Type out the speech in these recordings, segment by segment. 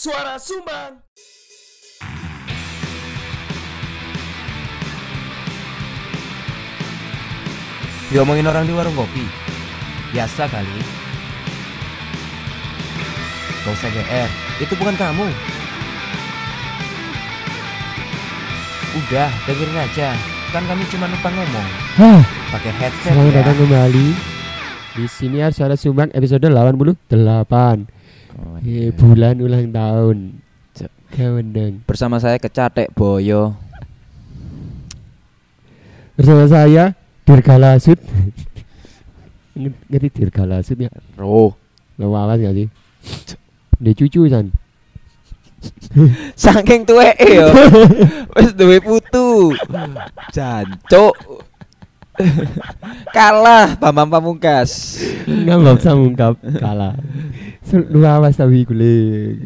Suara Sumbang. Diomongin orang di warung kopi. Biasa kali. Gak usah GR Itu bukan kamu. Udah dengerin aja. Kan kami cuma numpang ngomong. Hah, pakai headset selamat ya. datang kembali. Di sini harus suara Sumbang episode 88 Oh, eh, bulan ulang tahun. Kewenang Bersama saya Kecatek Boyo. Bersama saya Dirgalasut Nge- Ngerti Dirgalasut ya? Roh. Lo awas gak sih? Dia cucu san. Saking tuwek yo. Wis duwe putu. Jancuk Kalah Bambang Pamungkas. Ngambap samungkap Kalah. Se- Lu awas tapi kule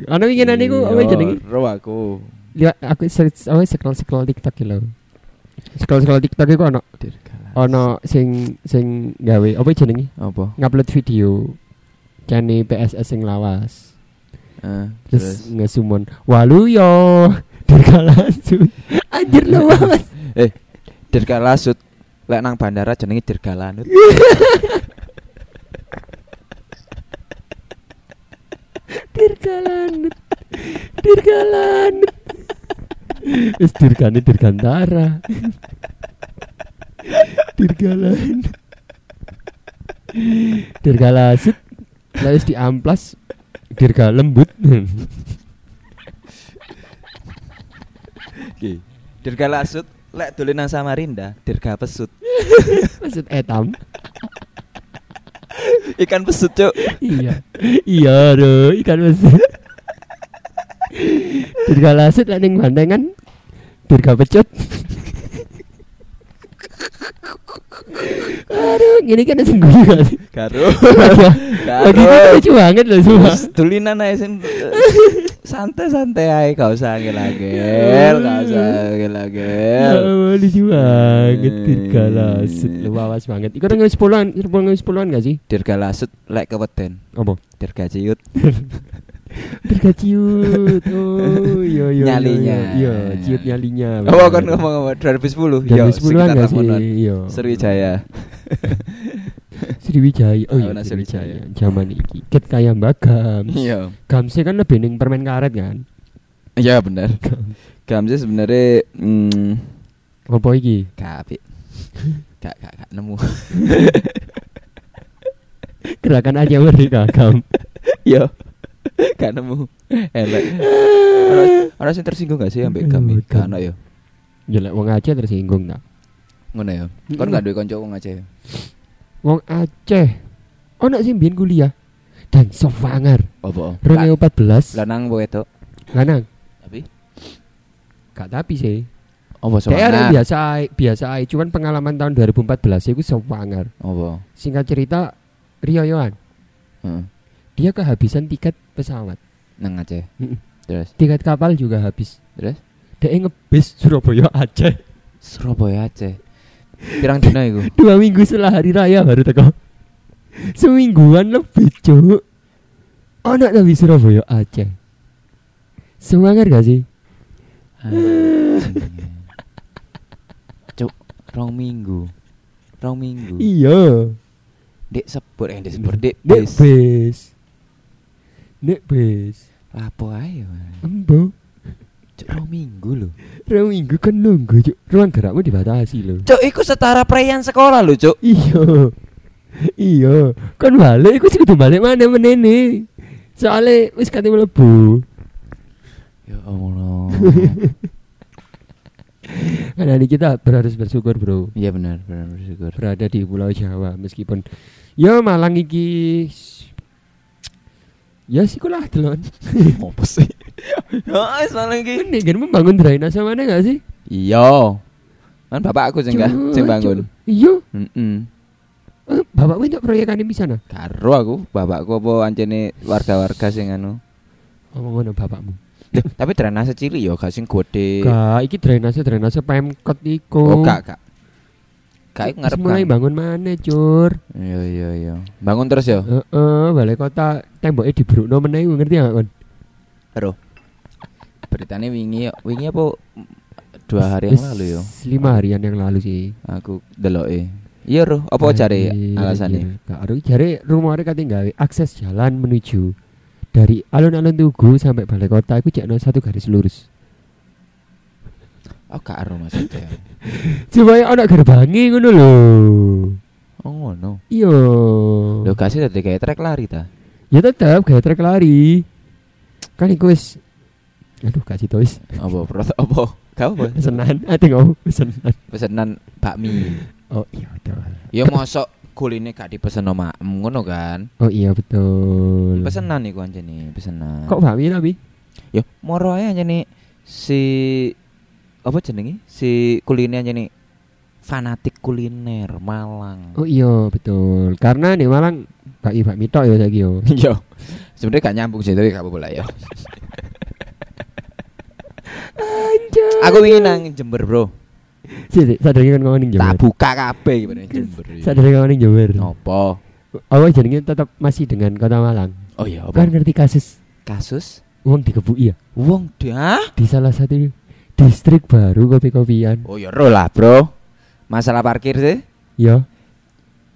Ano ingin ane ku Apa jenenge? Roh aku. Lihat aku search Apa scroll scroll tiktok ya lo Scroll scroll tiktok itu ono. Ono sing Sing gawe Apa jenenge? Apa? ngupload video. Kani PSS sing lawas. Eh, terus ngesumon walu yo dirgalasut anjir lo lawas Dirgalasut Lek nang bandara jenenge Dirgalanut. Dirgalanut. Dirgalanut. Wis dirgane dirgantara. Dirgalanut. Dirgalasut lalu di amplas dirga lembut Ki. Dirgalasut Lek dolen nang Samarinda Dirga pesut. Maksud etam. Ikan pesut cuk. Iya. Iya do ikan mesir dirga lasut lah ning bandengan dirga pecut aduh gini kan sing guyu kan? Karo lagi kan lucu banget loh semua Wis Dulinan ae sing eh, santai-santai ae gak usah angel-angel, gak usah angel-angel. Oh, lucu banget Eh. dirga lasut. Lu awas banget. Iku nang sepuluhan sepuluhan sepuluhan gak sih? Dirgalasut lek keweden, apa? Dirga ciut. dirga ciut oh iya iya Nyalinya. iya ciut nyalinya Oh, kan ngomong apa 2010? Dari Yo, sepuluhan sekitar gak sih? Iya. Sriwijaya. Sriwijaya. Oh iya, Tahunan Sriwijaya. Zaman iki. Ket kaya Mbak Gams. Iya. Gamsnya kan lebih ning permen karet kan. Iya bener. Gamsi sebenarnya hmm, Apa iki? gak apik. Gak gak gak nemu. Gerakan aja merdeka Gam. Yo. Gak nemu. Elek. Ora ora sing tersinggung gak sih ambek kami? Gak ono yo. Jelek wong Aceh tersinggung tak. Ngono yo. Mm-mm. Kon gak duwe kanca wong Aceh. Wong Aceh. Ono sing biyen kuliah. Dan Sofangar. Apa? 2014. Lanang apa wedok? Lanang. Tapi Gak tapi sih. apa soalnya? biasa biasa ae. Cuman pengalaman tahun 2014 itu Sofangar. Apa? Singkat cerita Rioyoan. Heeh. Dia kehabisan tiket pesawat. Nang Aceh. Mm-mm. Terus Tiket kapal juga habis. terus Dia ngebis Surabaya Aceh. Surabaya Aceh. Pirang dina iku? Dua minggu setelah hari raya baru teko. Semingguan lebih cuk. Anak tapi Surabaya Aceh. Semangat gak sih? Cuk, rong minggu. Rong minggu. Iya. Dek sebut eh dek sebut dek bis. Nek bis. Lapo. Mas. Embo. Cuk, rong minggu lho. Dua minggu kan nunggu cuk. Ruang gerakmu dibatasi loh. Cuk, iku setara preyan sekolah lho, Cuk. Iya. Iya, kan balik iku sih kudu balik mana menene. Soale wis kate mlebu. Ya Allah. Kan hari kita berharus bersyukur, Bro. Iya benar, benar bersyukur. Berada di Pulau Jawa meskipun ya Malang iki Ya sih kulah delon. Apa sih? Ya, wis malah iki. Ini kan membangun drainase mana gak sih? Iya. Kan bapakku sing gak sing bangun. Iya, Heeh. eh, bapakmu itu proyekan di sana. Karo aku, bapakku apa ancene warga-warga sing anu. Ngomong ngono bapakmu. Tapi drainase cilik ya gak sing gede. Gak, iki drainase drainase Pemkot iku. Oh, gak, gak. Gak iku ngarep Mulai kan. bangun mana, Cur? Iya, iya, iya. Bangun terus ya? Heeh, balai kota temboknya dibrukno meneh ngerti gak kon? Ero. Beritanya wingi wingi apa dua hari yang lalu yo. Lima harian yang lalu sih. Aku deloke. Iya roh, apa jare Anjir, alasannya? Gak ada jare rumahnya katanya gawe akses jalan menuju dari alun-alun Tugu sampai balai kota itu cek satu garis lurus. Oh, gak ero maksudnya. Supaya anak gerbangnya ngono lho. Oh ngono. Iya. Lho kasih tadi kayak trek lari ta. Ya tetap gawe trek lari. Kan iku wis Aduh kasih tau wis Apa pro apa? Gak apa. pesenan, ati ngomong pesenan. Pesenan bakmi. Oh iya betul. Ya mosok kuline gak dipesen sama ngono kan. Oh iya betul. Pesenan iku anjene, pesenan. Kok bakmi tapi? Ya moro ae anjene si apa jenenge? Si kuliner anjene fanatik kuliner Malang. Oh iya betul. Karena nih Malang bakmi bakmi tok ya saiki yo. Yo. Sebenarnya gak nyambung sih tapi gak apa-apa lah ya. Anjay. Aku ingin nang Jember, Bro. Sih, sadar kan ngomong ning Tak Jember. buka kabeh gimana Jember. iki. Sadar ngomong ning Jember. Apa? Awal jenenge tetap masih dengan Kota Malang. Oh iya, Kan apa? ngerti kasus Kasus uang dikebuki ya wong dah. di salah satu distrik baru kopi-kopian. Oh ya ro lah, Bro. Masalah parkir sih. Ya,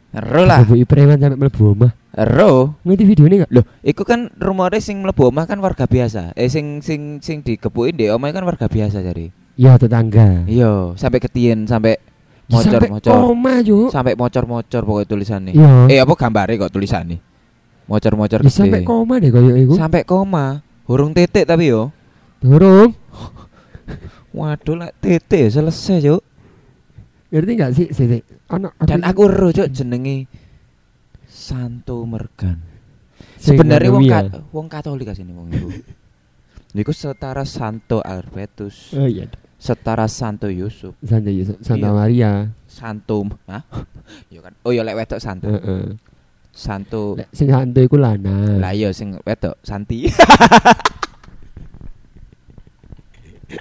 Ro lah. dikebuki preman sampai mlebu omah. Ro. Ngerti videonya enggak? Loh, iku kan rumore sing mlebu omah kan warga biasa. Eh sing sing sing dikepuki ndek omah kan warga biasa jadi. Ya tetangga. Iya, sampai ketien sampai Ya, sampai mocor-mocor. koma yo. Sampai mocor-mocor pokoknya tulisannya. Iya. Eh apa gambarnya kok tulisannya? Mocor-mocor Ya, sampai gede. koma deh koyo iku. Sampai koma. Hurung titik tapi yo. Durung. Waduh lah titik selesai, Cuk. Ngerti sih? Sih, sih. Anak Dan aku ero, Cuk, jenenge Santo Mergan. Sebenarnya wong ka- wong Katolik asine wong iku. Niku setara Santo Albertus, Oh iya. setara Santo Yusuf, Santa Yusuf, Santa Iya. Maria. Santo, hah? Ya kan. Oh ya lek wedok Santo. Heeh. Santo. Lek sing hantu iku lana. Lah iya sing wedok Santi.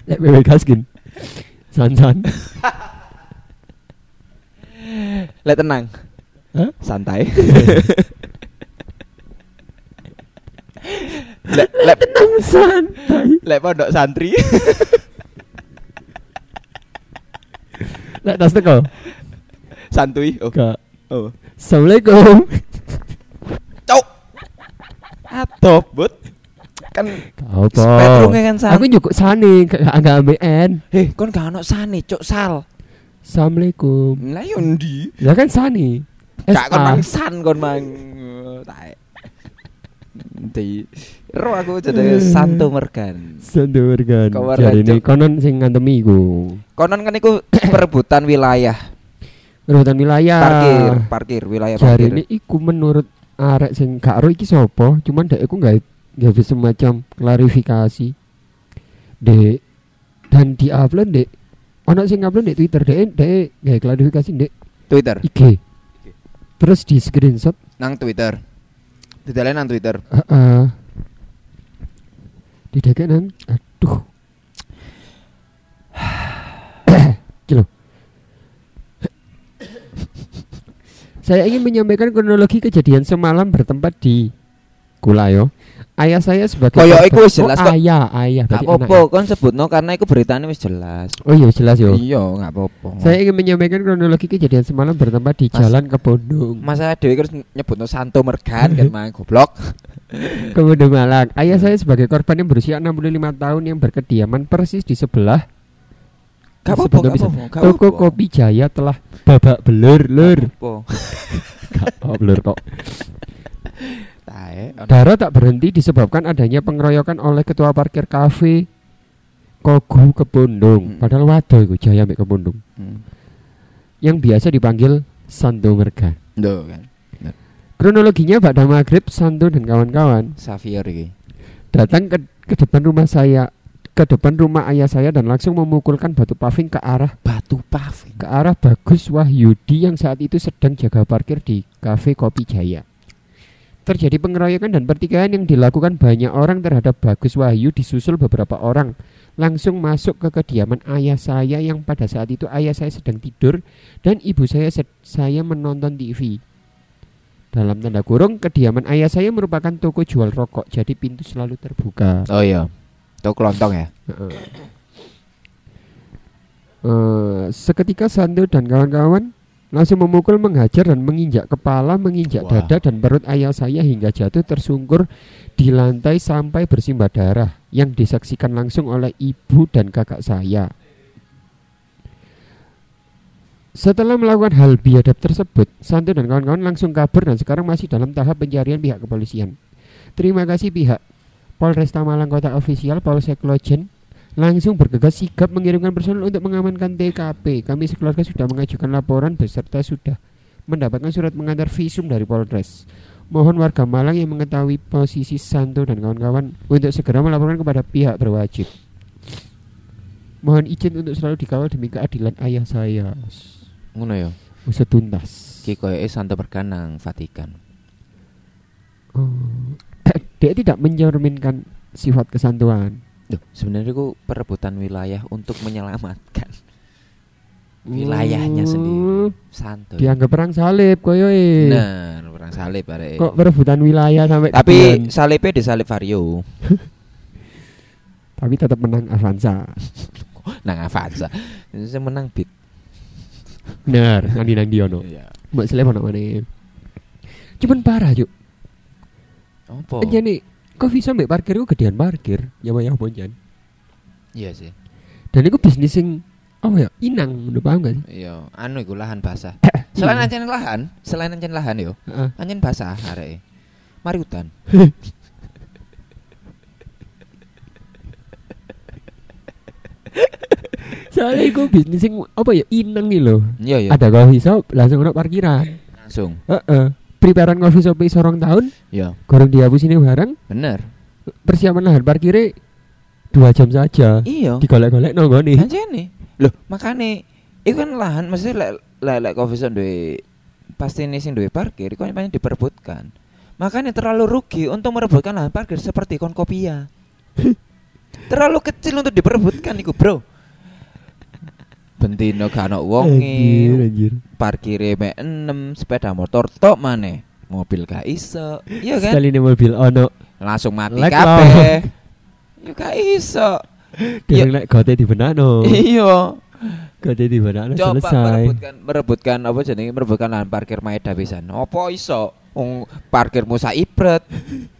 Lek wewe gaskin. San-san. lek tenang. Hah? Santai. lek lek Santai. lek pondok santri. Lek tas teko. Santuy. Oh. Gak. Oh. Assalamualaikum. Cok. Atop, Bud. Kan Kau kan. Aku juga sani, gak gak ambekan. Eh, kon gak ono sane, cok sal. Assalamualaikum. Lah yo ndi? Ya kan sani. Gak kon mang san kon mang. Tae. Di ro aku jenenge Santo Mergan. Sendurgan. Kawar Jadi ini konon sing ngantem iku. Konon kan iku perebutan wilayah Urutan wilayah. parkir, parkir wilayah parkir. ini iku menurut arek sing gak ero iki sapa, cuman dek iku gak gak bisa semacam klarifikasi. Dek dan di upload dek ono sing upload dek Twitter dek dek gak klarifikasi dek Twitter. IG. Terus di screenshot Nang Twitter. Didalen nang Twitter. Heeh. Di dekenan aduh. Kilo. Saya ingin menyampaikan kronologi kejadian semalam bertempat di Kulayo. Ayah saya sebagai Koyo korban- iku wis jelas oh, kok. ayah, ayah. Gak berarti apa-apa, kon sebutno karena iku beritanya wis jelas. ya. Oh iya jelas yo. Iya, gak apa-apa. Saya ingin menyampaikan kronologi kejadian semalam bertempat di Mas- Jalan Kebondong. Masa dhewe terus nyebutno Santo Mergan kan mang goblok. Kebondong Malang. Ayah saya sebagai korban yang berusia 65 tahun yang berkediaman persis di sebelah Gak apa-apa, apa-apa. Toko apa-apa. Kopi Jaya telah babak belur, lur. Gak apa belur kok. Tae. Dara tak berhenti disebabkan adanya pengeroyokan oleh ketua parkir kafe Kogu Kebondong. Hmm. Padahal waduh iku Jaya mek Kebondong. Hmm. Yang biasa dipanggil Santo Merga. Duh kan. Kronologinya pada maghrib Santo dan kawan-kawan Xavier iki. datang ke, ke depan rumah saya ke depan rumah ayah saya dan langsung memukulkan batu paving ke arah Batu paving. ke arah Bagus Wahyudi yang saat itu sedang jaga parkir di kafe Kopi Jaya. Terjadi pengeroyokan dan pertikaian yang dilakukan banyak orang terhadap Bagus Wahyu disusul beberapa orang langsung masuk ke kediaman ayah saya yang pada saat itu ayah saya sedang tidur dan ibu saya saya menonton TV. Dalam tanda kurung, kediaman ayah saya merupakan toko jual rokok, jadi pintu selalu terbuka. Oh iya. Tuh kelontong ya. Eh, seketika Santo dan kawan-kawan langsung memukul, menghajar dan menginjak kepala, menginjak Wah. dada dan perut ayah saya hingga jatuh tersungkur di lantai sampai bersimbah darah yang disaksikan langsung oleh ibu dan kakak saya. Setelah melakukan hal biadab tersebut, Santo dan kawan-kawan langsung kabur dan sekarang masih dalam tahap pencarian pihak kepolisian. Terima kasih pihak Polresta Malang Kota Ofisial Polsek Lojen langsung bergegas sigap mengirimkan personel untuk mengamankan TKP. Kami sekeluarga sudah mengajukan laporan beserta sudah mendapatkan surat mengantar visum dari Polres. Mohon warga Malang yang mengetahui posisi Santo dan kawan-kawan untuk segera melaporkan kepada pihak berwajib. Mohon izin untuk selalu dikawal demi keadilan ayah saya. Ngono ya. Usut tuntas. Ki koyoke santo berkanang Vatikan. Oh. Dia tidak mencerminkan sifat kesantuan. Duh, sebenarnya ku perebutan wilayah untuk menyelamatkan wilayahnya Oh, sendiri. Santo. Dianggap perang salib koyoe. Bener, perang salib arek. Kok perebutan wilayah sampai Tapi kemudian- salibnya di salib Vario. tapi tetap menang Avanza. Nang Avanza. Saya menang bit. Bener, nang nang Diono. Iya. Mbak seleb ono mana? Cuman parah, Juk. Apa? Oh. Kok bisa mbak parkir ku gedean parkir, ya ya apa jan. Iya sih. Dan itu bisnis sing apa ya? Inang, udah paham gak sih? Iya, anu iku lahan basah. Selain ancen lahan, selain ancen lahan yo, Heeh. ancen basah areke. Mari hutan. Soalnya itu bisnis sing apa ya? Inang nih loh. Iya iya. Ada coffee shop, langsung ono parkiran. Langsung. Heeh. Preparean coffee shop iso rong tahun, Iya, gorong dihapus ini barang, bener. persiapan lahan parkirnya dua jam saja. Iya. Digolek-golek nonggone. Ancen nih. Loh, makane iku kan lahan mesti lek lek coffee shop duwe pasti ini sing duwe parkir iku paling diperebutkan. Makanya terlalu rugi untuk merebutkan lahan parkir seperti konkopia. terlalu kecil untuk diperebutkan iku, Bro. Bentino gak ono Anjir, wonge, anjir. parkire mek 6, sepeda motor tok maneh. Mobil gak iso. Iya kan? Sekali ini mobil ono Langsung mati kabeh. Ya gak iso. Dereng lek gote di benano. Iya. Gote di benano Coba selesai. merebutkan merebutkan apa jenenge merebutkan lahan parkir Maeda pisan. Apa iso? Wong parkirmu sak ibret,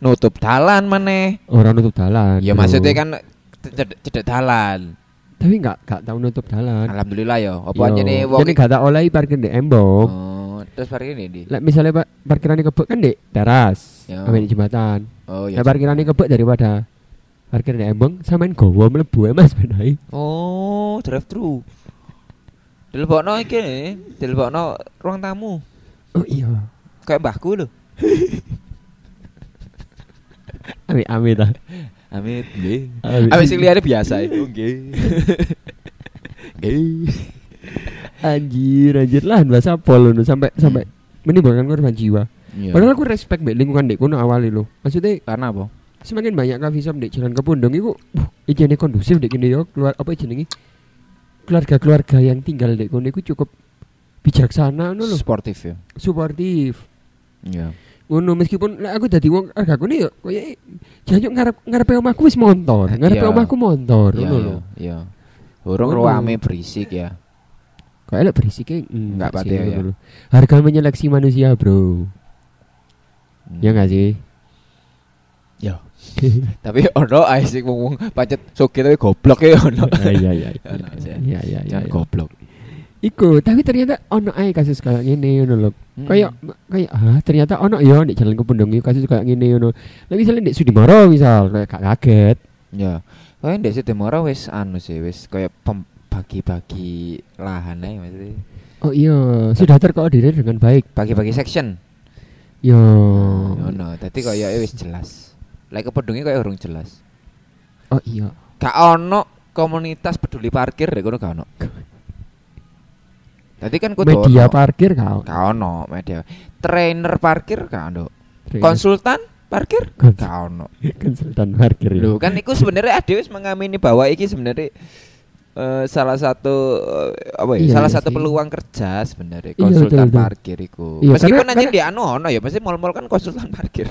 nutup dalan meneh. Orang nutup dalan. Ya maksudnya kan cedek cedek dalan. Tapi enggak enggak tahu nutup dalan. Alhamdulillah ya. Apa Yo. jenenge wong Jadi enggak tak oleh parkir di embong. Oh, terus parkir ini di. Lek misalnya pak parkiran kebek kan di teras, Ya. ambil di jembatan. Oh iya. Lek parkiran kebek daripada parkir di embong, samain gowo mlebu ae Mas benai. Oh, drive thru. Dilebokno iki, dilebokno ruang tamu. Oh iya. Kayak mbahku lho. Amit amit ah. Amit nggih. Amit. Sing liyane biasa itu nggih. Nggih. Anjir, anjir lah bahasa pol nu sampai sampai menimbulkan korban jiwa. Iya. Padahal aku respect mbek lingkungan dek kono awali lo. Maksudnya karena apa? semakin banyak coffee shop di jalan kepundung itu uh, ijene kondusif dek kene yo keluar apa jenenge keluarga-keluarga yang tinggal dek kono iku cukup bijaksana ngono lho Sportif ya. suportif Iya. Ngono meskipun lek aku dadi wong arga kono yo koyo jancuk ngarep ngarepe omahku wis montor ngarepe Iya. omahku montor Iya, ngono iya, lho Iya. Urung Ngono. ruame berisik ya. kok elek berisiknya Enggak sih, pati ya. lho. harga menyeleksi manusia bro Hmm. ya enggak sih Ya. Tapi ono ae sing wong pacet sugih tapi goblok ya ono. iya iya iya sih. iya iya iya Jangan goblok. Iku, tapi ternyata ono ae kasus kayak gini ngono lho. Kayak kayak ah ternyata ono yo di jalan kepundung iki kasus kayak gini ngono. Lah misalnya di Sudimoro misal kayak gak kaget. Ya. Kayak ndek Sidomoro wis anu sih wis kayak pem- bagi-bagi lahan ae maksudnya. Oh iya, sudah terkoordinir dengan baik. Bagi-bagi section. Yo. Ngono, dadi kaya wis jelas. Lek kepedunge kaya urung jelas. Oh iya. Gak ono komunitas peduli parkir dek kono gak ono. Tadi kan kudu Media ono. parkir kau. Gak ono media. Trainer parkir gak ono. Konsultan parkir gak ono. konsultan parkir ya. Lho kan iku sebenarnya ada wis mengamini bahwa iki sebenarnya eh, salah satu eh, apa ya? Iya, salah iya satu sih. peluang kerja sebenarnya Iya, konsultan betul, betul. parkir iku. Iya, Meskipun karena- nanti karena- di anu ono ya, pasti mall-mall kan konsultan parkir.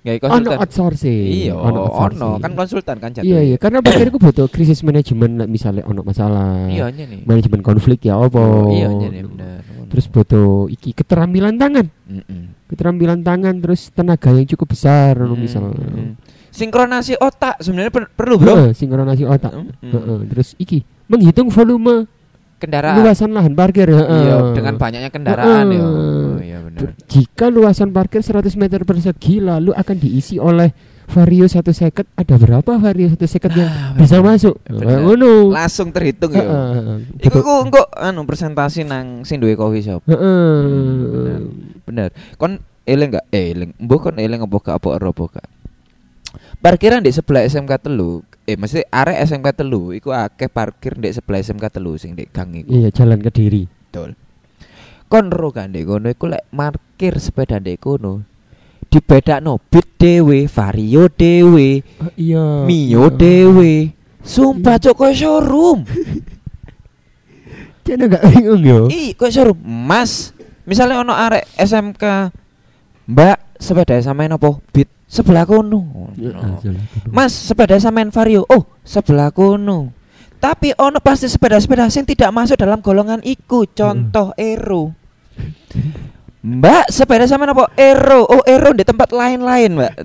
Ono konsultan. outsourcing. Iya, ono ono kan konsultan kan jatuh. Iya iya karena parkirku butuh krisis manajemen misalnya ono masalah. Iya nih. Manajemen konflik ya apa? Oh, iya nih bener. Terus butuh iki keterampilan tangan. Mm-mm. Keterampilan tangan terus tenaga yang cukup besar Hmm, ono misalnya. mm. sinkronasi otak sebenarnya per- perlu, Bro. Heeh, sinkronasi otak. Mm-mm. Heeh, terus iki menghitung volume Kendaraan. luasan lahan parkir ya. Iya, dengan banyaknya kendaraan ya. Heeh. Oh, iya benar. Jika luasan parkir 100 meter persegi lalu akan diisi oleh vario satu seket ada berapa vario satu seket yang Ah, bisa bener. masuk? Bener. Kayak ngono. Langsung terhitung ya. Heeh. Iku ku engko anu presentasi nang sing duwe coffee shop. Heeh. bener. Bener. Kon eling enggak? Eh, eling. Mbok kon eling apa gak apa gak? Parkiran di sebelah SMK telu, eh mesti arek SMK telu iku akeh parkir di sebelah SMK telu sing di gang iku. Iya, jalan ke diri. Betul. Kon ro kan di kono iku lek parkir sepeda di kono. Dibedakno bit dhewe, vario dhewe, Oh, iya. mio iya. dhewe. Sumpah cok koyo showroom. Jangan gak bingung yo. Ih, kok showroom? Mas, misalnya ono arek SMK, Mbak, sepeda sampean apa? Bit sebelah kono. Ya, ah, ke diri. Mas, sepeda sampean Vario. Oh, sebelah kono. Tapi ono pasti sepeda-sepeda sing tidak masuk dalam golongan iku. Contoh Ero. Mbak, sepeda sampean apa? Ero. Oh, Ero di tempat lain-lain, Mbak.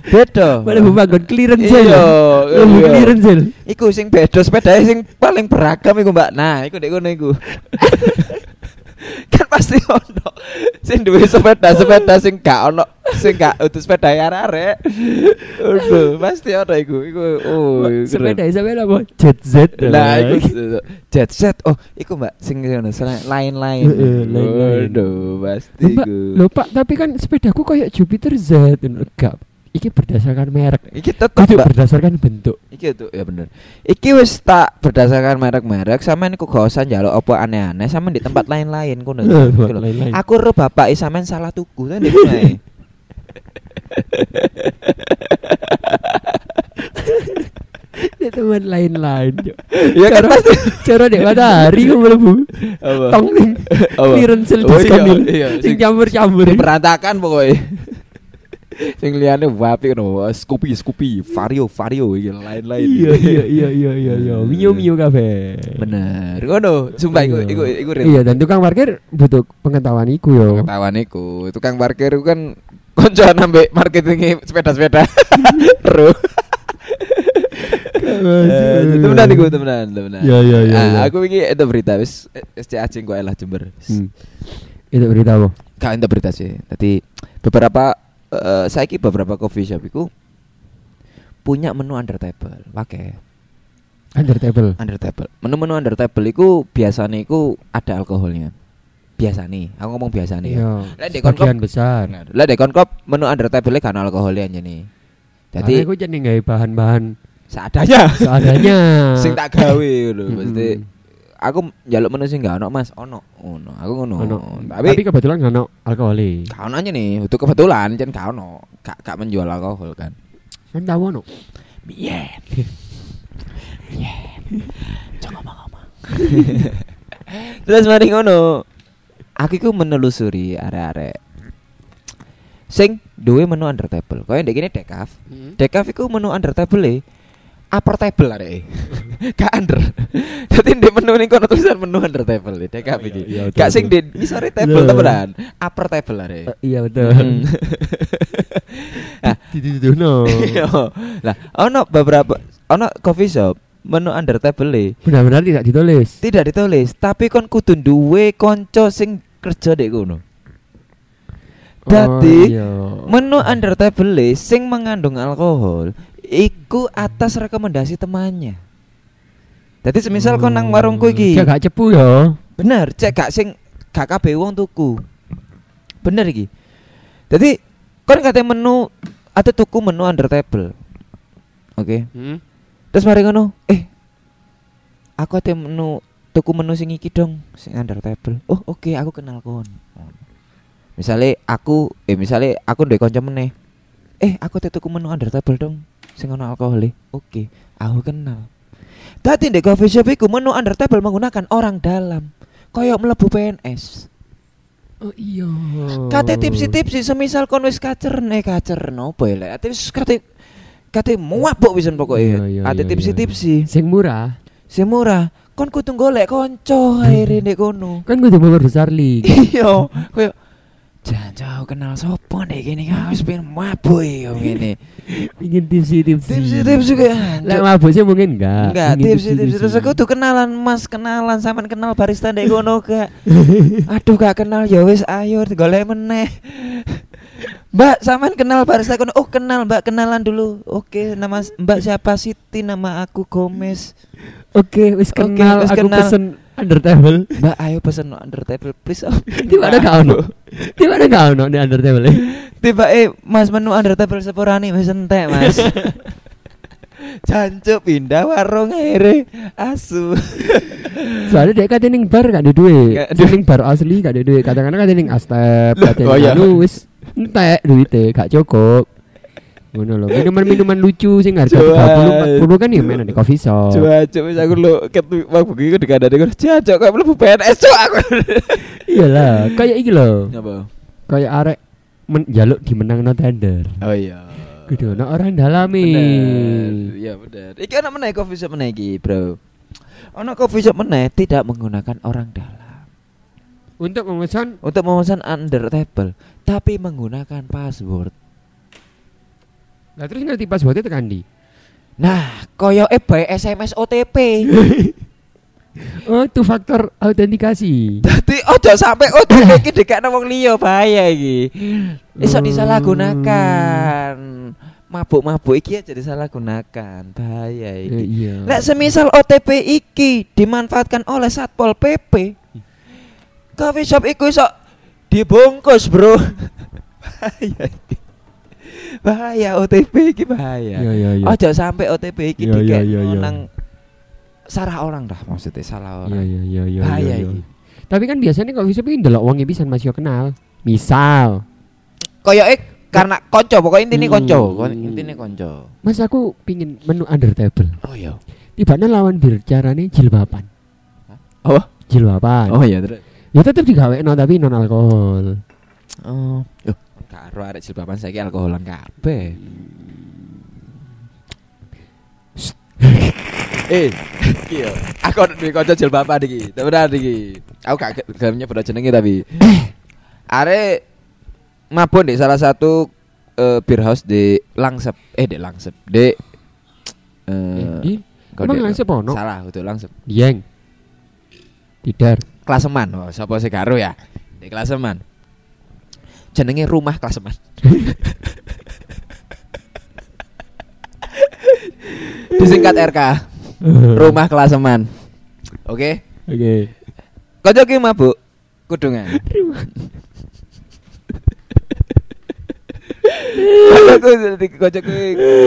Gitu. Beda. Malah membangun clearance Iya, iya. clearance sale. Iku sing beda sepeda sing paling beragam iku Mbak. Nah, iku dek kono iku. kan pasti ono sing duwe sepeda-sepeda sing gak ono sing gak utus sepeda arek. Aduh, pasti ono iku. Iku oh. Sepeda sampai apa? Jet Z. Lah iku jet set. Oh, iku Mbak sing ngono lain-lain. Aduh, pasti Mbak, iku. Loh Pak, tapi kan sepedaku kayak Jupiter Z. Enggak. Iki berdasarkan merek. Iki tetep Kudu berdasarkan bentuk. Iki tuh ya bener. Iki wis tak berdasarkan merek-merek sampean iku gak usah njaluk apa aneh-aneh sampean di tempat lain-lain. Eh, Gitu. Aku ro bapak sampean salah tuku kan di. Ya teman lain-lain. Ya kan pasti cara dek matahari kok mlebu. apa? Tong sale Oh, iya, diskonil. iya, Sing sing- campur-campur. Berantakan pokoknya. Sing liyane wapi ngono, Scoopy, Scoopy, Vario, Vario iki lain-lain. Iya iya iya iya iya iya. Mio mio kafe. Bener. Ngono, sumpah iku iku iku real. Iya dan tukang parkir butuh pengetahuan iku yo. Ketahuan iku, tukang parkir iku kan koncoan ambek marketing sepeda-sepeda. Ro. Eh, Temenan iku, temenan, temenan. Iya, iya, iya, Ah, iya. Aku iki itu berita wis SC acing kok elah Jember. Hmm. Itu berita apa? Gak itu berita sih. Tadi beberapa eh saiki beberapa coffee shop iku punya menu under table. Pakai Under table. under table. Menu-menu under table iku biasanya iku ada alkoholnya. Biasa nih, aku ngomong biasa nih ya. Iya. Lah di Sebagian konkop besar. Lah dek konkop menu under table kan alkoholnya aja nih. Jadi aku jadi nggak bahan-bahan seadanya. seadanya. sing tak gawe lho. Mm-mm. Mesti aku njaluk menu sing gak ono Mas, ono. Ono. Aku ngono. Ono. Tapi, Tapi kebetulan nggak ono alkoholi. gak ono aja nih, itu kebetulan jan gak ono. Gak gak menjual alkohol kan. Kan tahu ono. Biyen. Biyen. Jangan ngomong-ngomong. Terus mari ngono. Aku iku menelusuri arek-arek sing duwe menu under table. Kaya ndek kene dekaf. Dekaf iku menu under table e upper table arek. Gak under. Dadi ndek menu ning kono tulisan menu under table e dekaf Oh, iya, iki. iya, Gak sing di ngisore table Iya. temenan. Upper table arek. Eh, iya betul. Hmm. Ah. Dituduhno. Iya. Lah, ono beberapa ono coffee shop menu under table e Benar-benar tidak ditulis. tidak ditulis, tapi kon kudu duwe kanca sing kerja dek kono. Dadi, Oh. Menu under table e sing mengandung alkohol iku atas rekomendasi temannya. Jadi semisal kon nang warungku iki. Dia gak cepu ya. Bener, cek gak sing gak kabeh wong tuku. Bener iki. Jadi kon kate menu atau tuku menu under table. Oke. Terus mari ngono, eh aku ate menu tuku menu sing iki dong, sing under table. Oh, oke, aku kenal kon. Misalnya aku eh misalnya aku ndek kanca meneh. Eh, aku ate tuku menu under table dong, sing ono alkohol. Oke, aku kenal. Dadi ndek coffee shop iku menu under table menggunakan orang dalam. Koyok mlebu PNS. Oh iya. Kate tipsi-tipsi semisal kon wis kacer nek kacer nopo ya lek. Ate wis kate kate mabuk wisan Iya, pokoke. iya, Ate iya, tipsi-tipsi. Sing murah. Sing murah. Kon kudu golek kanca akhire ndek kono. Kan kudu membesar lig. Iya, koyo Jangan kenal sopo nek kene kan wis pengen mabuk ya ngene. Ingin tipsi-tipsi. Tipsi-tipsi kayak Lah mabuk sih mungkin enggak. Enggak, Ingin tipsi-tipsi terus aku tuh kenalan Mas, kenalan sampean kenal barista ndek kono gak? Aduh gak kenal ya wis ayo golek meneh. Mbak, sampean kenal barista kono? Oh, kenal, Mbak, kenalan dulu. Oke, nama Mbak siapa? Siti, nama aku Gomez. Oke, wis Oke, kenal wis aku kenal. pesen under table. Mbak, ayo pesen no under table please. Oh, Di mana gak ono? Di mana gak ono di under table? Tiba eh Mas menu under table sepurani wis entek, Mas. Jancuk pindah warung akhirnya asu. Soalnya dia kate ning bar gak ada duit. Ada ning bar asli gak ada duit. Kadang-kadang kate ning astep, kate oh iya. wis entek duitnya gak cukup. Ngono lho. Minuman-minuman lucu sing harga Jual. 30 40 kan ya main di coffee shop. Coba coba aku lu ket wong bengi ku dikandani ku jancuk kok mlebu PNS cuk aku. Iyalah, kayak iki lho. Apa? Kayak arek men jaluk dimenangno tender. Oh iya. Kudu ono orang dalami. Bener. Iya bener. Iki ana meneh coffee shop meneh iki, Bro. Ana coffee shop meneh tidak menggunakan orang dalam Untuk memesan untuk memesan under table, tapi menggunakan password. Lah terus ngerti passwordnya tekan di. Nah, koyo e by SMS OTP. Oh, two factor autentikasi. Dadi ojo sampe OTP iki dikekno wong liya bahaya iki. Iso Hmm. disalahgunakan. Mabuk-mabuk iki aja disalahgunakan. Bahaya Eh, iki. iya. Lek semisal OTP iki dimanfaatkan oleh Satpol PP. Coffee shop iku iso dibungkus, Bro. bahaya iki. Bahaya OTP iki bahaya. Iya, iya, iya. Ojo sampai OTP iki Iya, iya, dikek iya, nang salah orang dah maksudnya salah orang. iya iya iya. Bahaya iya, iya. iki. Tapi kan biasanya kalau bisa pengen delok wongnya bisa masih kenal. Misal, Koyoke karena konco pokoknya intinya Hmm. konco, kon- intinya konco. Mas aku pingin menu under table. Oh iya. Tiba-tiba lawan bicaranya jilbaban. Apa? Jilbaban. Oh iya terus. Ya tetap digawe no tapi non alkohol. Oh. Yo, karo arek jilbaban saiki alkoholan kabeh. eh, iki yo. Aku duwe kanca jilbaban iki. Temenan iki. Aku gak gelem nyebut jenenge tapi. Arek mabuk di salah satu eh, beer house di Langsep. Eh, di Langsep. Di eh Di kok emang Langsep ono? Salah, itu Langsep. Dieng. Tidar. Klaseman. Oh, sapa sih karo ya? Di Klaseman. Jenenge rumah Klaseman. Disingkat RK. Rumah Klaseman. Oke. Oke. Kocok ki mabuk kudungan. Kocok kocok ki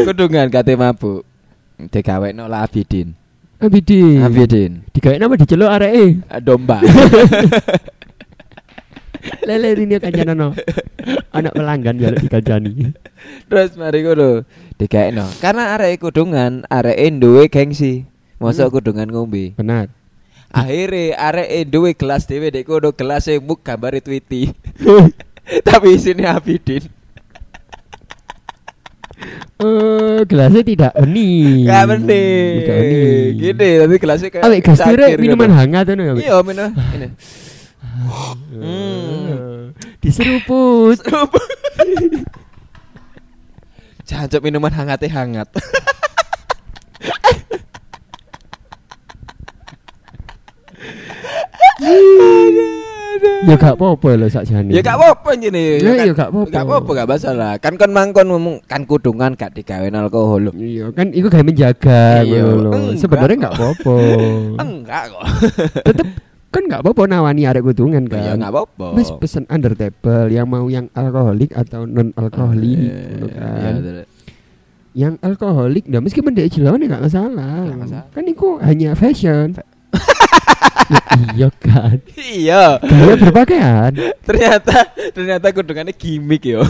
kudungan kate mabuk. Digawekno lah Abidin. Abidin. Abidin. Digawe nama diceluk areke. Domba. Lele ini kancana no. Anak pelanggan jaluk dikancani. Terus mari ngono dikekno. Karena arek kudungan, arek duwe gengsi. Mosok Hmm. kudungan ngombe. Benar. Akhirnya arek duwe gelas dhewe dek kono gelas e muk gambare Tweety. Tapi isine Abidin. Eh, gelasnya tidak bening. Gak bening. Gini, tapi gelasnya kayak Awek gas ngono. minuman hangat itu ya. Iya, minum. Hmm. Eh, Diseruput. Jancuk minuman hangatnya hangat. Ya gak apa-apa lho sakjane. Ya gak apa-apa jene. Ya, Kan- ya gak apa-apa. Gak apa-apa gak masalah. Kan kon mangkon ngomong kan kudungan gak digawe alkohol. Iya kan itu kayak menjaga Iya, ngono lho. Sebenarnya nggak apa-apa. Enggak kok. Tetep kan nggak apa-apa nawani arek kudungan kan. Ya enggak apa-apa. Mas pesen under table yang mau yang alkoholik atau non alkoholik ngono Eh, kan. iya, terus. Yang alkoholik nah meskipun dia jelawan ya nggak masalah. Nggak masalah. Kan itu hanya fashion. iya kan. iya. Gaya berpakaian. Ternyata ternyata kudungannya gimmick yo.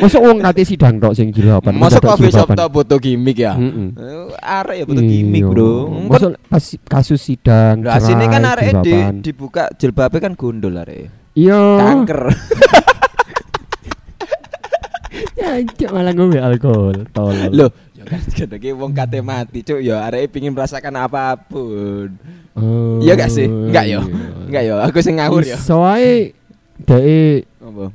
Masuk wong kate sidang tok sing jilbaban. Masuk coffee shop tok butuh gimmick ya. Mm-mm. Eh, Arek ya butuh gimmick, Iya. Bro. Masuk pas kasus sidang. Lah sini kan arek di, dibuka jilbabnya kan gundul arek. Iya. Kanker. Jancuk malah ngombe alkohol. Tolol. Loh, kadang wong kate mati, Cuk. Ya arek pingin merasakan apa pun. Oh, Iya gak sih? Enggak yo. iya. Enggak yo, aku sing ngawur. Iso ae dhek Apa?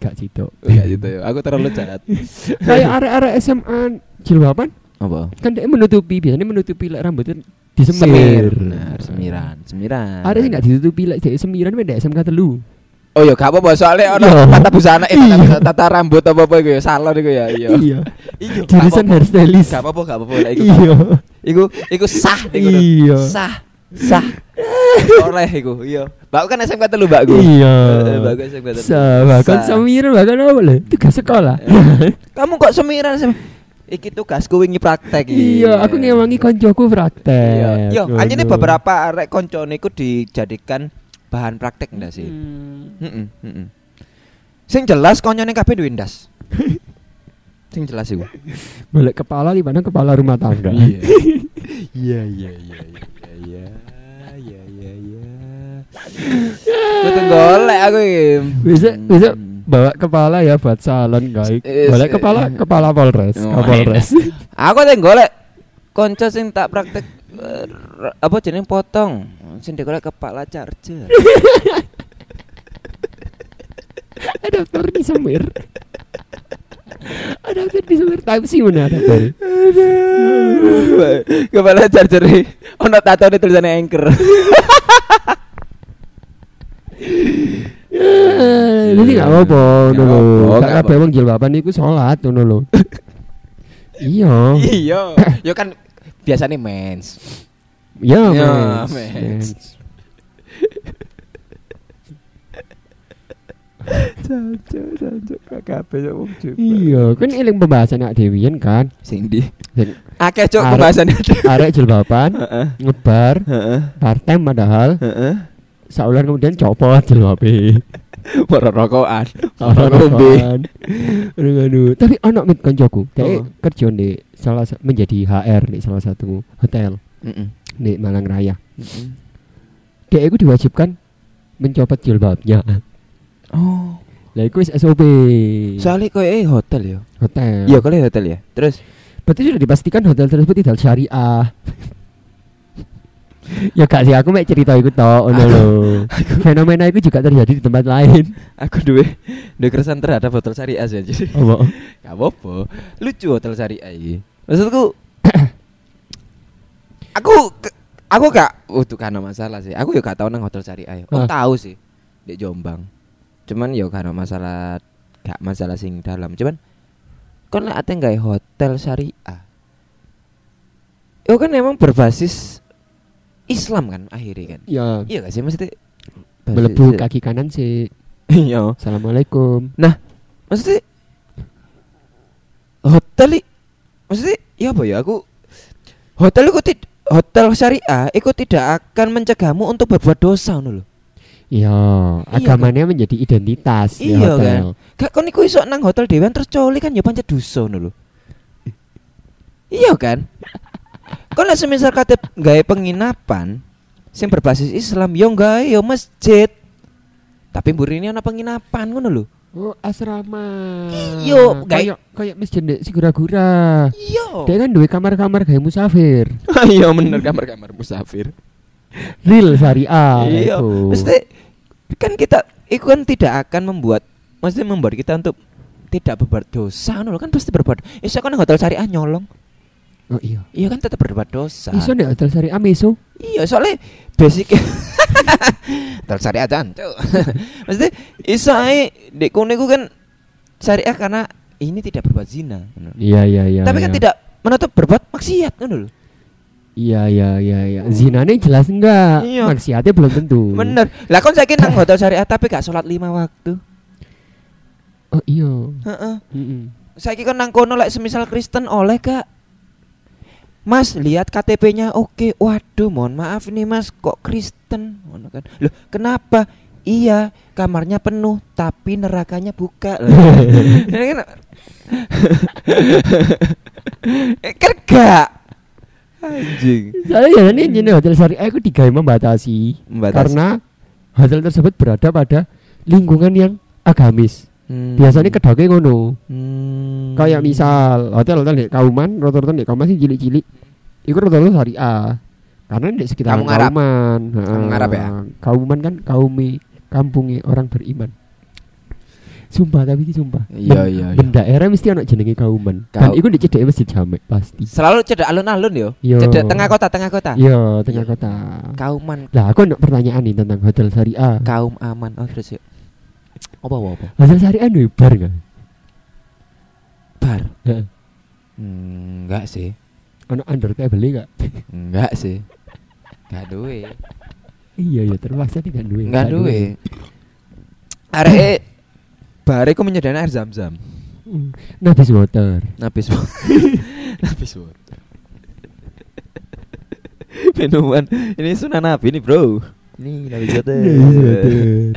gak sitok. Enggak gitu ya. Aku terlalu jahat. Kayak arek-arek SMA jilbaban Apa? kan dia menutupi biasanya menutupi lek rambutnya Semir. disemir. Benar, semiran, semiran. Arek sing gak ditutupi lek semiran men SMK telu. Oh ya gak apa-apa soalnya ono Iya. tata busana eh tata, Iya. busana, tata rambut apa apa iku ya salon iku ya. Iya. Iya. Iya. Jurusan hairstylist. Gak apa-apa, gak apa-apa iku. Iya. Iku iku sah iku. Iya. Sah. Sah. Oleh iku, iya. Mbakku kan SMK telu, Mbakku. Iya. Eh, Mbakku SMK telu. Sama kan Sah. semiran bahkan apa lho? Tugas sekolah. Kamu kok semiran sih? Iki tugasku wingi praktek. Iya, aku ngewangi koncoku praktek. Iya. Ngono. anjene beberapa arek koncone iku dijadikan bahan praktek ndak sih? Hmm. Heeh, heeh. Sing jelas koncone kabeh duwe ndas. Sing jelas iku. Golek kepala di mana kepala rumah tangga. Iya. Iya, iya, iya, iya, iya. Iya, iya, iya. Kudu golek aku iki. Bisa bisa Hmm. bawa kepala ya buat salon guys. Golek kepala kepala Polres, Oh, Kapolres. Aku teh golek konco sing tak praktek eh, apa jeneng potong. Sing digolek kepala charger. Adaptor disemir. Adaptor disemir type C mana adaptor? kepala charger ono tato di tulisannya anchor. Jadi nggak apa-apa, ngono lho. apa-apa, Gak kabeh wong jilbaban iku salat ngono lho. Iya. Iya. Yo kan biasanya mens. Iya, Ya, mens. mens. Mens. Jancuk, jancuk kabeh yo wong Iya, kan eling pembahasan ak Dewian kan. Sing di Sing akeh cuk Arek- pembahasannya. arek jilbaban Heeh. ngebar Heeh. part time padahal Heeh. saulan kemudian copot jilbabe. Ora rokokan. Ora ngombe. Aduh, aduh. Tapi ono mit koncoku, dia Oh. kerja di salah sa- menjadi HR di salah satu hotel Heeh. di Malang Raya. Dia itu diwajibkan mencopot jilbabnya. Oh. Lah iku wis SOP. Soalnya koyo eh hotel ya. hotel. Iya, kali hotel ya. Terus Berarti sudah dipastikan hotel tersebut tidak syariah. Ya gak sih aku mek cerita iku tok ngono lho. Fenomena itu juga terjadi di tempat lain. aku duwe duwe keresahan terhadap hotel syariah sih jadi. Apa? Gak apa-apa. Lucu hotel syariah iki. Maksudku aku aku gak untuk karena masalah sih. Aku ya gak tahu nang hotel syariah. Oh, Ah. tahu sih di Jombang. Cuman ya karena masalah gak masalah sing dalam. Cuman kon lek ate hotel syariah. Itu kan emang berbasis Islam kan akhirnya kan. Ya, Iya gak sih maksudnya melebu kaki kanan sih. Iya. Assalamualaikum. Maksudnya hotel maksudnya ya apa ya aku hotel itu tid- hotel syariah itu tidak akan mencegahmu untuk berbuat dosa ngono lho. Ya, agamanya menjadi identitas Iya hotel. Gak kon iku iso nang hotel dewan terus coli kan ya pancet dosa lho. Iya kan? Kon lek semisal kate gawe penginapan sing berbasis Islam yo gawe yo masjid. Tapi mburine ana penginapan ngono lho. Oh, asrama. Iya, kayak- kayak masjid di Sigura-gura. Iya. Dia kan duwe kamar-kamar kayak musafir. Iya bener kamar-kamar musafir. Real syariah iya. itu. Mesti kan kita itu kan tidak akan membuat mesti membuat kita untuk tidak berbuat dosa kan pasti berbuat. Iso kan hotel syariah nyolong. Oh iya. Iya kan tetap berbuat dosa. Iso nek hotel syariah meso. Iya, soalnya basic hotel syariah kan. Mesti iso ae dek kono iku kan syariah karena ini tidak berbuat zina. Iya iya iya. Tapi kan iya. tidak menutup berbuat maksiat ngono lho. Iya iya iya iya. Zinane jelas enggak? Iya. Maksiatnya belum tentu. Bener. Lah kon saiki nang hotel syariah tapi gak sholat lima waktu. Oh iya. Heeh. Mm-mm. Saiki kon nang kono lek semisal Kristen oleh gak? Mas lihat KTP-nya oke. Waduh, mohon maaf nih Mas, kok Kristen? Ngono kan. Loh, kenapa? Iya, kamarnya penuh tapi nerakanya buka. Kan Eh, gak anjing Soalnya ya ini jenis hotel syariah itu digawe membatasi, Membatasi. karena hotel tersebut berada pada lingkungan yang agamis. Hmm. Biasanya kedoke ngono. Hmm. Kayak misal hotel-hotel di Kauman, rata-rata di Kauman sih cilik-cilik. Iku rata-rata syariah. Karena di sekitar Arab. Kauman. Arab ya? Kauman kan kaumi kampungnya orang beriman. Sumpah tapi ini sumpah. Iya, Ben- iya, iya. Ben daerah mesti ana jenenge Kauman. Kau- Dan iku dicedek masjid jamek pasti. Selalu cedak alun-alun yo. Yo. Cedak tengah kota, tengah kota. Iya, tengah Iya. kota. Kauman Lah aku ada pertanyaan nih tentang hotel syariah. kaum aman. Oh, terus yuk. Apa apa? apa? Hotel syariah nih bar kan? Bar. Heeh. Hmm, enggak sih. Ono under table gak? Enggak sih. Enggak duwe. Iya iya terpaksa tidak duwe. Enggak duwe. Arek bare ku menyediakan air zam-zam. Hmm. Nabis water. Nabis Nabis water. Minuman ini sunan nabi nih bro. Water. Nabis water.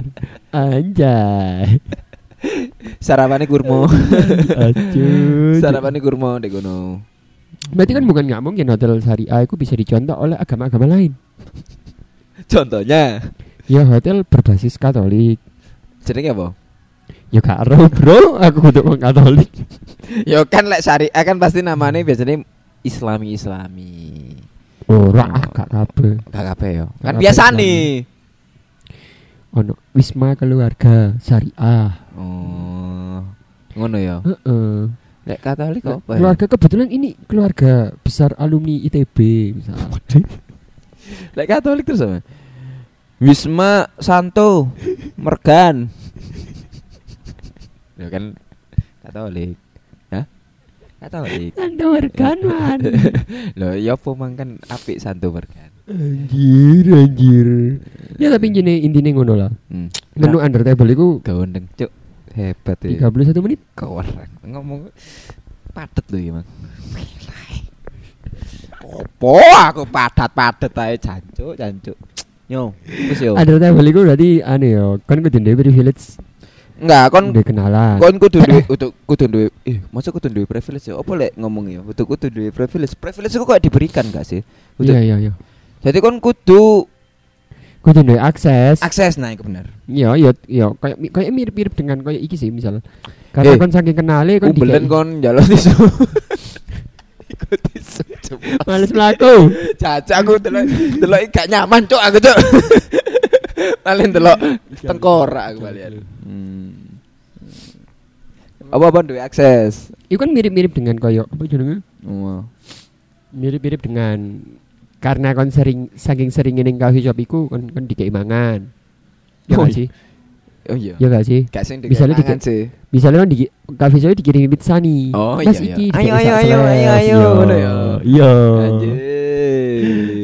Anjay. Sarapannya kurma. Acuh. Sarapannya kurma dek gono. Berarti kan bukan nggak mungkin hotel syariah itu bisa dicontoh oleh agama-agama lain. Contohnya, Ya hotel berbasis Katolik. jenenge apa? Ya karo bro, aku kudu wong Katolik. Yo kan lek syariah kan pasti namanya biasanya Islami Islami. Ora ah, gak kabeh. Gak kabeh yo. Kan biasa nih. Ono Wisma Keluarga Syariah. Oh. Ngono ya. Heeh. Lek Katolik apa ya? Keluarga kebetulan ini keluarga besar alumni ITB misal. Lek Katolik terus apa? Wisma Santo Mergan. Ya kan Katolik. Hah? Katolik. Anda wargan man. Loh, ya apa mang kan apik Santo Mergan. Anjir, anjir. Ya tapi gini intinya ngono lah. Hmm. Menu under table itu Gawendeng, cuk. Hebat ya. 31 menit. Kawaran ngomong padet lho ya, Mang. Opo aku padat-padet ae jancuk, jancuk. Yo, wis yo. Under table itu berarti ane yo, kan kudu duwe privilege, Enggak, kon duwe kenalan. kon kudu duwe kudu kudu duwe eh masa kudu duwe privilege ya? Apa lek ngomong ya? Kudu kudu duwe privilege. Privilege kok diberikan gak sih? Iya iya iya. Jadi kon kudu Kudu duwe akses. akses nah itu bener. Iya iya iya kayak kayak mirip-mirip dengan kayak iki sih misal. Karena Eh, kon saking kenale kon Umbelen dikai- kon njaluk tisu. Ikut tisu. Males mlaku. Caca aku delok delok gak nyaman cuk aku cuk. Paling delok tengkorak aku balian. Hmm. Apa apa duwe akses? Itu kan mirip-mirip dengan koyo apa jenenge? Oh. Mirip-mirip dengan karena kon sering saking sering ning coffee shop iku kon kon dikei mangan. Ya Oh, gak sih? Oh iya. Ya gak sih? Gak sing Misalnya dikit- sih. Misalnya kan di coffee shop dikirimi pizza nih. Oh, Mas iya, iya. iki Ayo, ayo, sak ayo, seles. ayo, ayo, Iya. ya. Iya.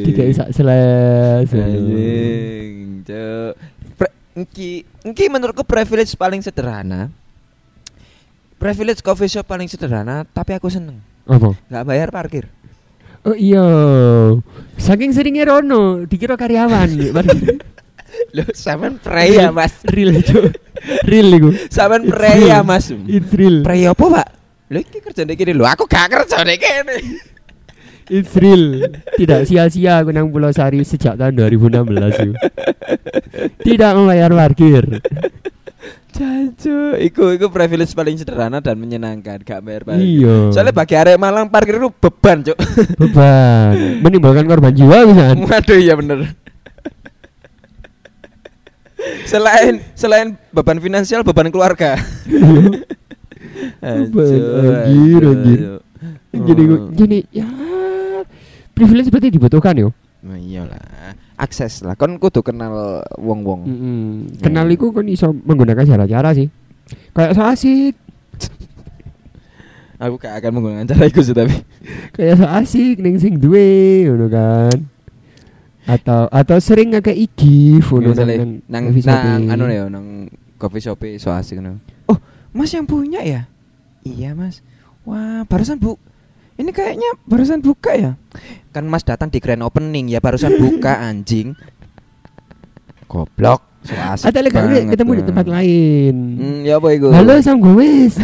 Dikei sak seles. Anjing, cuk. Engki, engki menurutku privilege paling sederhana. Privilege coffee shop paling sederhana, tapi aku seneng. Apa? Gak bayar parkir. Oh iya. Saking seringnya Rono dikira karyawan. Loh, sampean prei ya, Mas. real itu. Real iku. Sampean It's prei ya. Mas. It's real. Prei apa, Pak? Lho iki kerjane kene lho, aku gak kerjane kene. It's real. Tidak sia-sia aku nang Pulau Sari sejak tahun 2016 itu. Tidak membayar parkir. Jancuk, iku iku privilege paling sederhana dan menyenangkan, gak bayar parkir. Iya. Soalnya bagi arek Malang parkir itu beban, Cuk. beban menimbulkan korban jiwa bisa. Waduh, iya bener. selain selain beban finansial, beban keluarga. Beban, anjir, anjir. Jadi Oh. jadi ya privilege seperti dibutuhkan yo. Nah, iyalah. Akses lah. Kon kudu kenal wong-wong. Mm-mm. Kenal iku kan iso menggunakan cara-cara sih. Kayak so asik, Aku gak akan menggunakan cara itu sih tapi. kayak so asik ning sing duwe ngono kan. Atau atau sering ngake iki ngono Misalnya nang nang nang anu ya nang coffee shop so asik ngono. Oh, Mas yang punya ya? Iya, Mas. Wah, barusan Bu Ini kayaknya barusan buka ya. Kan Mas datang di grand opening ya barusan buka anjing. Goblok. So asik Atau lagi banget, ketemu di tempat lain. Hmm, ya apa iku? Halo Sam Gomez.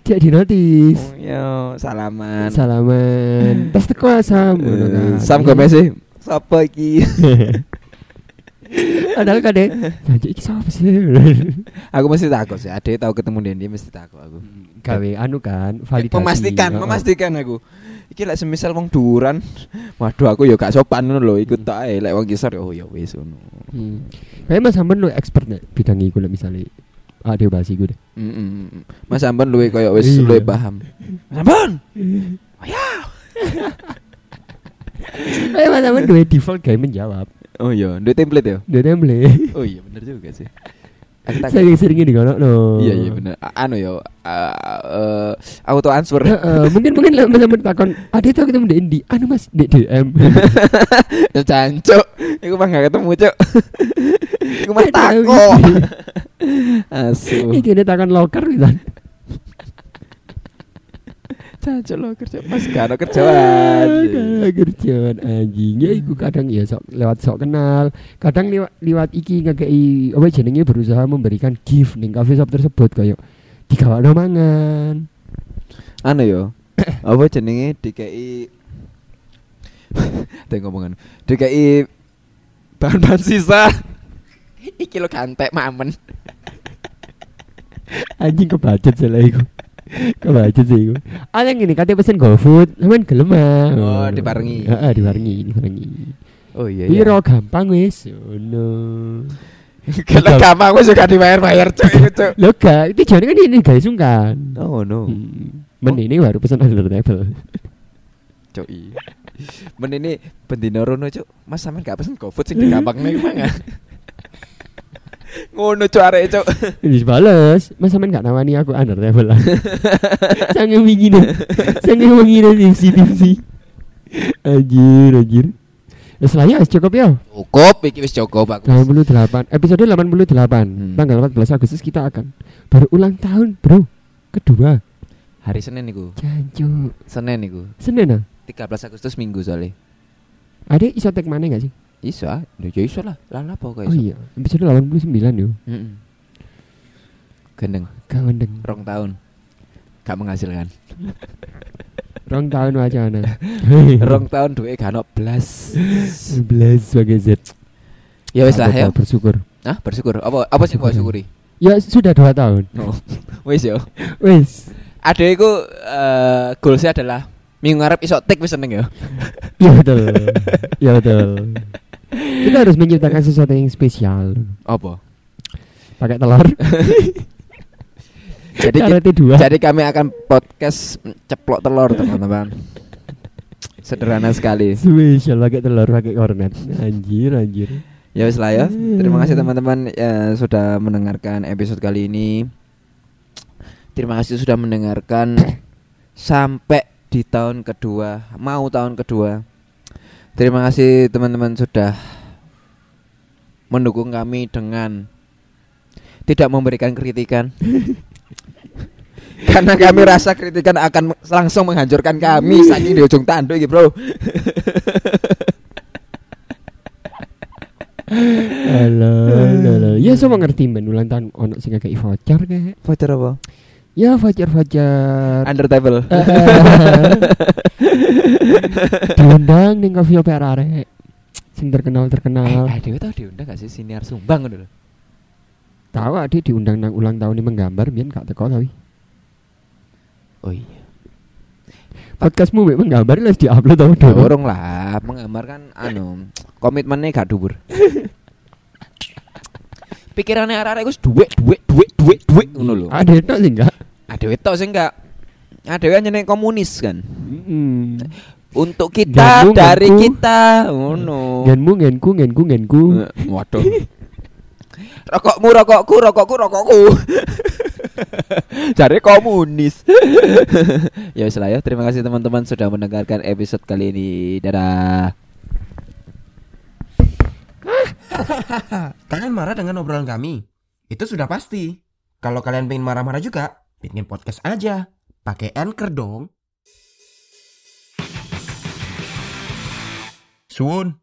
Dia di notis. Oh, Yo, salaman. Salaman. Pas teko Sam. Eh. Sam Gomez sih. Sapa iki? Padahal deh. Janji iki sapa sih? aku mesti takut sih. Ade tahu ketemu Dendi mesti takut aku. Gawe anu kan validasi. memastikan, Heeh. memastikan aku. Iki lek semisal wong duran, waduh aku ya gak sopan ngono lho, ikut tak ae lek wong kisar oh ya wis ngono. Hmm. Kayak Mas Samben lu expert nek bidang iku lek misale ada bahas iku deh. Mm-mm. Mas Amban luwe koyo wis Iya. luwe paham. Mas Amban. Kayak Mas Samben duwe default gawe menjawab. Oh iya, duwe template ya? Dia template. Oh iya bener juga sih. Tak Sering seringnya di kono no. Iya iya bener. Anu ya uh, uh, auto answer. Heeh, mungkin mungkin lah Mas Samben takon, "Ada tau ketemu di Indi?" Anu Mas, di DM. ya cancuk. Iku mah gak ketemu, Cuk. Iku mah tako. wiki. Asu. Iki dia takon loker gitu. Cancuk lo kerja pas gak ada kerjaan. Kayak kerjaan anjing ya iku kadang ya sok lewat sok kenal kadang lewat lewat iki ngekei apa jenenge berusaha memberikan gift ning cafe shop tersebut kayak digawakno mangan Anu yo. Apa jenenge DKI Tengok ngomongan. DKI bahan-bahan sisa. Iki lo gantek mamen. anjing kebajet sih lah iku kebajet sih iku ada yang gini katanya pesen GoFood cuman gelem ah Oh, dibarengi. heeh dibarengi dibarengi Oh iya piro gampang wis ngono Kalau gampang gue suka dibayar-bayar cuk itu lo gak itu jangan kan ini guys sungkan Oh no. Hmm. Men ini baru pesan under table Cuk iya. Men ini bendino rono cuk. Mas sampean gak pesen GoFood sing digampang nih mana? Ngono cuk arek cuk. Wis bales, Mas sampean gak nawani aku under table lah. Sange wingi nih. Sange wingi nih tipsi tipsi. Anjir, anjir. Wis lah ya, cukup ya. Cukup iki wis cukup aku. 88 episode 88 Hmm. tanggal 14 Agustus kita akan baru ulang tahun bro kedua Hari Senin niku. Jancu Senin niku. Senin ah 13 Agustus Minggu soalnya. ada iso tek mana gak sih Iso ah, ya iso lah. Lah apa kok oh iso. iya episode 89 yo Heeh. Gendeng, kawendeng rong tahun. Gak menghasilkan. rong tahun wacana rong tahun duwe gak ono blas. 11 sebagai Z Ya wis lah ya. bersyukur Ah, bersyukur. Apa apa sih mbok syukuri? ya sudah dua tahun Oh. Wis yo. wis Ada iku eh goalsnya adalah minggu ngarep iso tik wis seneng ya. Iya betul. Iya betul. Kita harus menciptakan sesuatu yang spesial. Apa? Pakai telur. Jadi ki- Karetnya dua. jadi kami akan podcast ceplok telur teman-teman. Sederhana sekali. Spesial pakai telur pakai kornet. Anjir anjir. Ya wis lah ya. Terima kasih teman-teman ya, sudah mendengarkan episode kali ini. Terima kasih sudah mendengarkan sampai di tahun kedua, mau tahun kedua. Terima kasih teman-teman sudah mendukung kami dengan tidak memberikan kritikan. Karena kami rasa kritikan akan langsung menghancurkan kami saking di ujung tanduk gitu, Bro. Halo, halo, halo. Ya semua ngerti ben ulang tahun ono sing kayak voucher kayak. Voucher apa? Ya voucher. Under table. Diundang ning coffee shop arek. Sing terkenal terkenal. Eh, Dewi tau diundang gak sih siniar Sumbang lho. Tahu adik diundang nang ulang tahun ini menggambar biar gak teko tapi. Oh iya. Podcastmu mek menggambar lah diupload tau Ya, dong. Orang lah menggambar kan anu komitmennya gak dhuwur. Pikirannya arek-arek wis duit duit duit duit duit ngono lho. Ada itu sih enggak? Ada tok sih enggak. Ada kan jeneng komunis kan. Mm. Untuk kita Genmu, dari genku. kita ngono. Genmu ngenku ngenku ngenku. Eh, Waduh. Rokokmu rokokku rokokku rokokku. Cari komunis. ya wis lah ya. Terima kasih teman-teman sudah mendengarkan episode kali ini. Dadah kalian marah dengan obrolan kami? Itu sudah pasti. Kalau kalian pengen marah-marah juga, bikin podcast aja. Pakai Anchor dong. Suun.